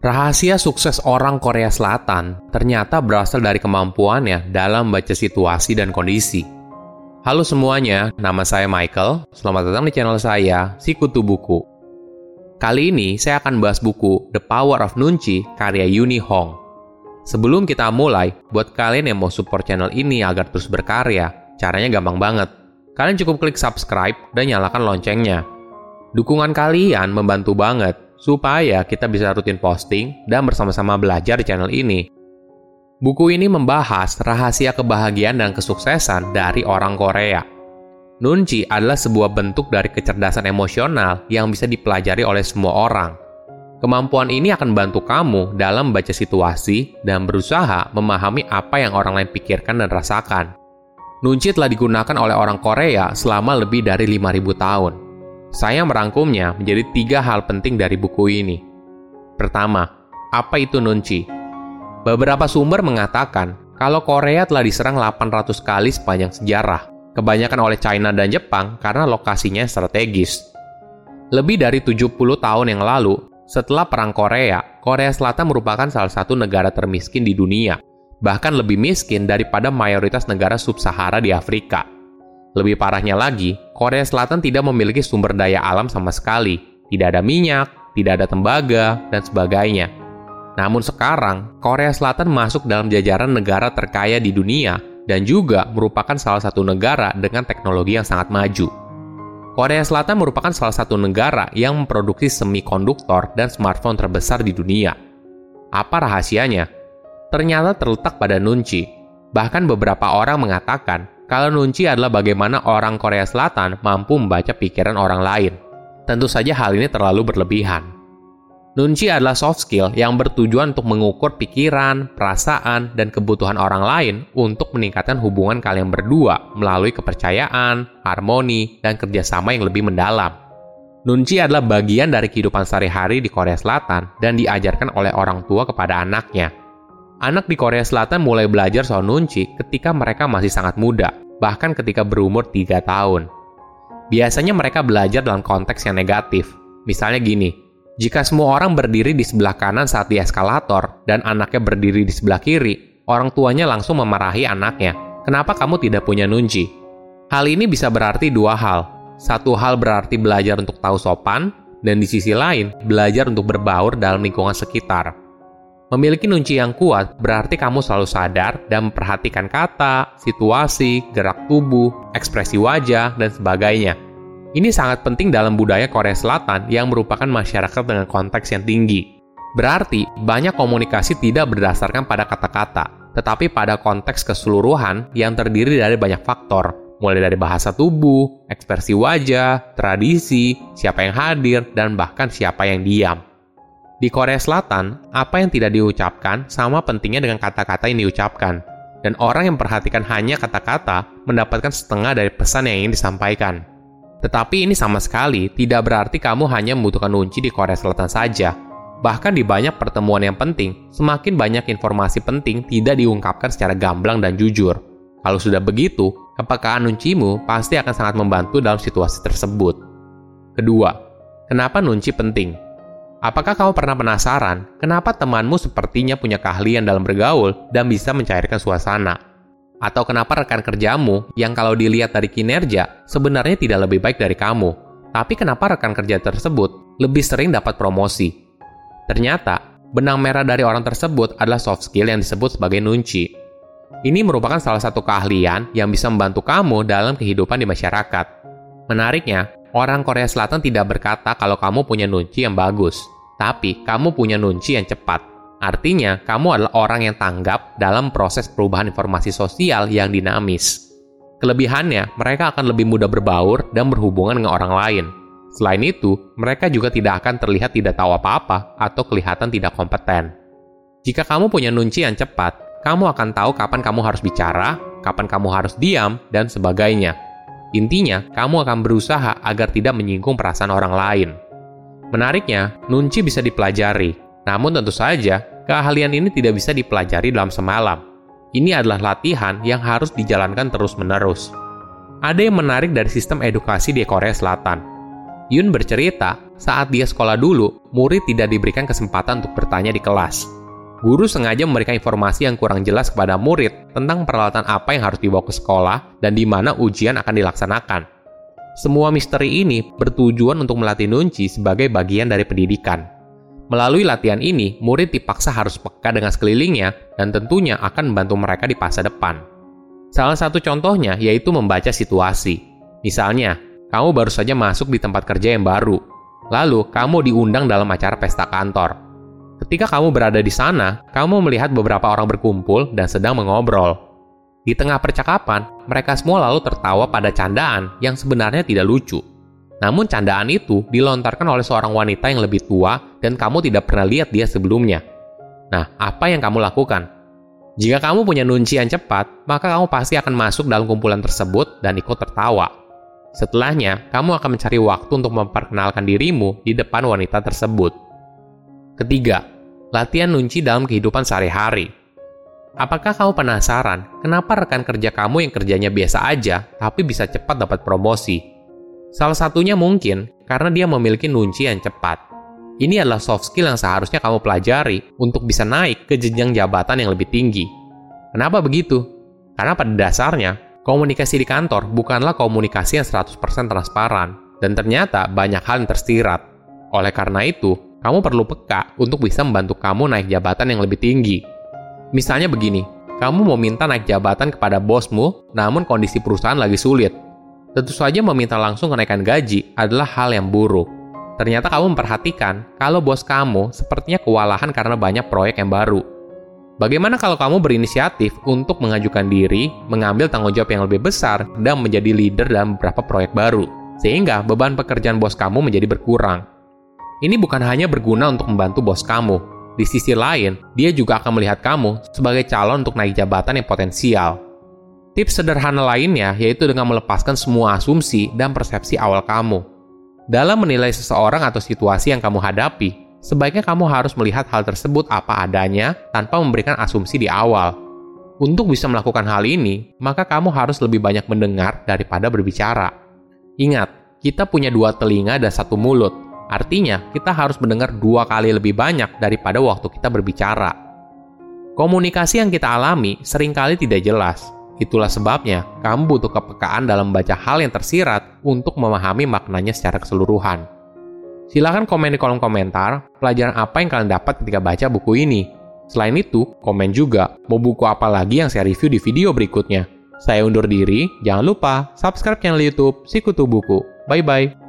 Rahasia sukses orang Korea Selatan ternyata berasal dari kemampuannya dalam baca situasi dan kondisi. Halo semuanya, nama saya Michael. Selamat datang di channel saya, Sikutu Buku. Kali ini saya akan bahas buku The Power of Nunchi karya Yuni Hong. Sebelum kita mulai, buat kalian yang mau support channel ini agar terus berkarya, caranya gampang banget. Kalian cukup klik subscribe dan nyalakan loncengnya. Dukungan kalian membantu banget supaya kita bisa rutin posting dan bersama-sama belajar di channel ini. Buku ini membahas rahasia kebahagiaan dan kesuksesan dari orang Korea. Nunci adalah sebuah bentuk dari kecerdasan emosional yang bisa dipelajari oleh semua orang. Kemampuan ini akan membantu kamu dalam membaca situasi dan berusaha memahami apa yang orang lain pikirkan dan rasakan. Nunci telah digunakan oleh orang Korea selama lebih dari 5000 tahun. Saya merangkumnya menjadi tiga hal penting dari buku ini. Pertama, apa itu nunci? Beberapa sumber mengatakan kalau Korea telah diserang 800 kali sepanjang sejarah, kebanyakan oleh China dan Jepang karena lokasinya strategis. Lebih dari 70 tahun yang lalu, setelah Perang Korea, Korea Selatan merupakan salah satu negara termiskin di dunia, bahkan lebih miskin daripada mayoritas negara sub-Sahara di Afrika. Lebih parahnya lagi, Korea Selatan tidak memiliki sumber daya alam sama sekali. Tidak ada minyak, tidak ada tembaga, dan sebagainya. Namun sekarang, Korea Selatan masuk dalam jajaran negara terkaya di dunia dan juga merupakan salah satu negara dengan teknologi yang sangat maju. Korea Selatan merupakan salah satu negara yang memproduksi semikonduktor dan smartphone terbesar di dunia. Apa rahasianya? Ternyata terletak pada Nunchi. Bahkan beberapa orang mengatakan kalau nunci adalah bagaimana orang Korea Selatan mampu membaca pikiran orang lain. Tentu saja hal ini terlalu berlebihan. Nunci adalah soft skill yang bertujuan untuk mengukur pikiran, perasaan, dan kebutuhan orang lain untuk meningkatkan hubungan kalian berdua melalui kepercayaan, harmoni, dan kerjasama yang lebih mendalam. Nunci adalah bagian dari kehidupan sehari-hari di Korea Selatan dan diajarkan oleh orang tua kepada anaknya. Anak di Korea Selatan mulai belajar soal nunci ketika mereka masih sangat muda, bahkan ketika berumur 3 tahun. Biasanya mereka belajar dalam konteks yang negatif. Misalnya gini, jika semua orang berdiri di sebelah kanan saat di eskalator dan anaknya berdiri di sebelah kiri, orang tuanya langsung memarahi anaknya. Kenapa kamu tidak punya nunci? Hal ini bisa berarti dua hal. Satu hal berarti belajar untuk tahu sopan, dan di sisi lain, belajar untuk berbaur dalam lingkungan sekitar. Memiliki nunci yang kuat berarti kamu selalu sadar dan memperhatikan kata, situasi, gerak tubuh, ekspresi wajah, dan sebagainya. Ini sangat penting dalam budaya Korea Selatan yang merupakan masyarakat dengan konteks yang tinggi. Berarti, banyak komunikasi tidak berdasarkan pada kata-kata, tetapi pada konteks keseluruhan yang terdiri dari banyak faktor, mulai dari bahasa tubuh, ekspresi wajah, tradisi, siapa yang hadir, dan bahkan siapa yang diam. Di Korea Selatan, apa yang tidak diucapkan sama pentingnya dengan kata-kata yang diucapkan. Dan orang yang memperhatikan hanya kata-kata mendapatkan setengah dari pesan yang ingin disampaikan. Tetapi ini sama sekali tidak berarti kamu hanya membutuhkan kunci di Korea Selatan saja. Bahkan di banyak pertemuan yang penting, semakin banyak informasi penting tidak diungkapkan secara gamblang dan jujur. Kalau sudah begitu, kepekaan nuncimu pasti akan sangat membantu dalam situasi tersebut. Kedua, kenapa nunci penting? Apakah kamu pernah penasaran kenapa temanmu sepertinya punya keahlian dalam bergaul dan bisa mencairkan suasana? Atau kenapa rekan kerjamu yang kalau dilihat dari kinerja sebenarnya tidak lebih baik dari kamu, tapi kenapa rekan kerja tersebut lebih sering dapat promosi? Ternyata, benang merah dari orang tersebut adalah soft skill yang disebut sebagai nunci. Ini merupakan salah satu keahlian yang bisa membantu kamu dalam kehidupan di masyarakat. Menariknya, Orang Korea Selatan tidak berkata kalau kamu punya nunci yang bagus, tapi kamu punya nunci yang cepat. Artinya, kamu adalah orang yang tanggap dalam proses perubahan informasi sosial yang dinamis. Kelebihannya, mereka akan lebih mudah berbaur dan berhubungan dengan orang lain. Selain itu, mereka juga tidak akan terlihat tidak tahu apa-apa atau kelihatan tidak kompeten. Jika kamu punya nunci yang cepat, kamu akan tahu kapan kamu harus bicara, kapan kamu harus diam, dan sebagainya Intinya, kamu akan berusaha agar tidak menyinggung perasaan orang lain. Menariknya, nunci bisa dipelajari. Namun tentu saja, keahlian ini tidak bisa dipelajari dalam semalam. Ini adalah latihan yang harus dijalankan terus-menerus. Ada yang menarik dari sistem edukasi di Korea Selatan. Yun bercerita, saat dia sekolah dulu, murid tidak diberikan kesempatan untuk bertanya di kelas. Guru sengaja memberikan informasi yang kurang jelas kepada murid tentang peralatan apa yang harus dibawa ke sekolah dan di mana ujian akan dilaksanakan. Semua misteri ini bertujuan untuk melatih Nunci sebagai bagian dari pendidikan. Melalui latihan ini, murid dipaksa harus peka dengan sekelilingnya dan tentunya akan membantu mereka di masa depan. Salah satu contohnya yaitu membaca situasi. Misalnya, kamu baru saja masuk di tempat kerja yang baru. Lalu, kamu diundang dalam acara pesta kantor. Ketika kamu berada di sana, kamu melihat beberapa orang berkumpul dan sedang mengobrol. Di tengah percakapan, mereka semua lalu tertawa pada candaan yang sebenarnya tidak lucu. Namun candaan itu dilontarkan oleh seorang wanita yang lebih tua dan kamu tidak pernah lihat dia sebelumnya. Nah, apa yang kamu lakukan? Jika kamu punya nunci yang cepat, maka kamu pasti akan masuk dalam kumpulan tersebut dan ikut tertawa. Setelahnya, kamu akan mencari waktu untuk memperkenalkan dirimu di depan wanita tersebut. Ketiga, latihan nunci dalam kehidupan sehari-hari. Apakah kamu penasaran kenapa rekan kerja kamu yang kerjanya biasa aja tapi bisa cepat dapat promosi? Salah satunya mungkin karena dia memiliki nunci yang cepat. Ini adalah soft skill yang seharusnya kamu pelajari untuk bisa naik ke jenjang jabatan yang lebih tinggi. Kenapa begitu? Karena pada dasarnya, Komunikasi di kantor bukanlah komunikasi yang 100% transparan, dan ternyata banyak hal yang tersirat. Oleh karena itu, kamu perlu peka untuk bisa membantu kamu naik jabatan yang lebih tinggi. Misalnya begini, kamu mau minta naik jabatan kepada bosmu, namun kondisi perusahaan lagi sulit. Tentu saja meminta langsung kenaikan gaji adalah hal yang buruk. Ternyata kamu memperhatikan kalau bos kamu sepertinya kewalahan karena banyak proyek yang baru Bagaimana kalau kamu berinisiatif untuk mengajukan diri, mengambil tanggung jawab yang lebih besar, dan menjadi leader dalam beberapa proyek baru, sehingga beban pekerjaan bos kamu menjadi berkurang? Ini bukan hanya berguna untuk membantu bos kamu, di sisi lain, dia juga akan melihat kamu sebagai calon untuk naik jabatan yang potensial. Tips sederhana lainnya yaitu dengan melepaskan semua asumsi dan persepsi awal kamu. Dalam menilai seseorang atau situasi yang kamu hadapi, sebaiknya kamu harus melihat hal tersebut apa adanya tanpa memberikan asumsi di awal. Untuk bisa melakukan hal ini, maka kamu harus lebih banyak mendengar daripada berbicara. Ingat, kita punya dua telinga dan satu mulut. Artinya, kita harus mendengar dua kali lebih banyak daripada waktu kita berbicara. Komunikasi yang kita alami sering kali tidak jelas. Itulah sebabnya kamu butuh kepekaan dalam membaca hal yang tersirat untuk memahami maknanya secara keseluruhan. Silahkan komen di kolom komentar pelajaran apa yang kalian dapat ketika baca buku ini. Selain itu, komen juga mau buku apa lagi yang saya review di video berikutnya. Saya undur diri, jangan lupa subscribe channel YouTube Sikutu Buku. Bye bye.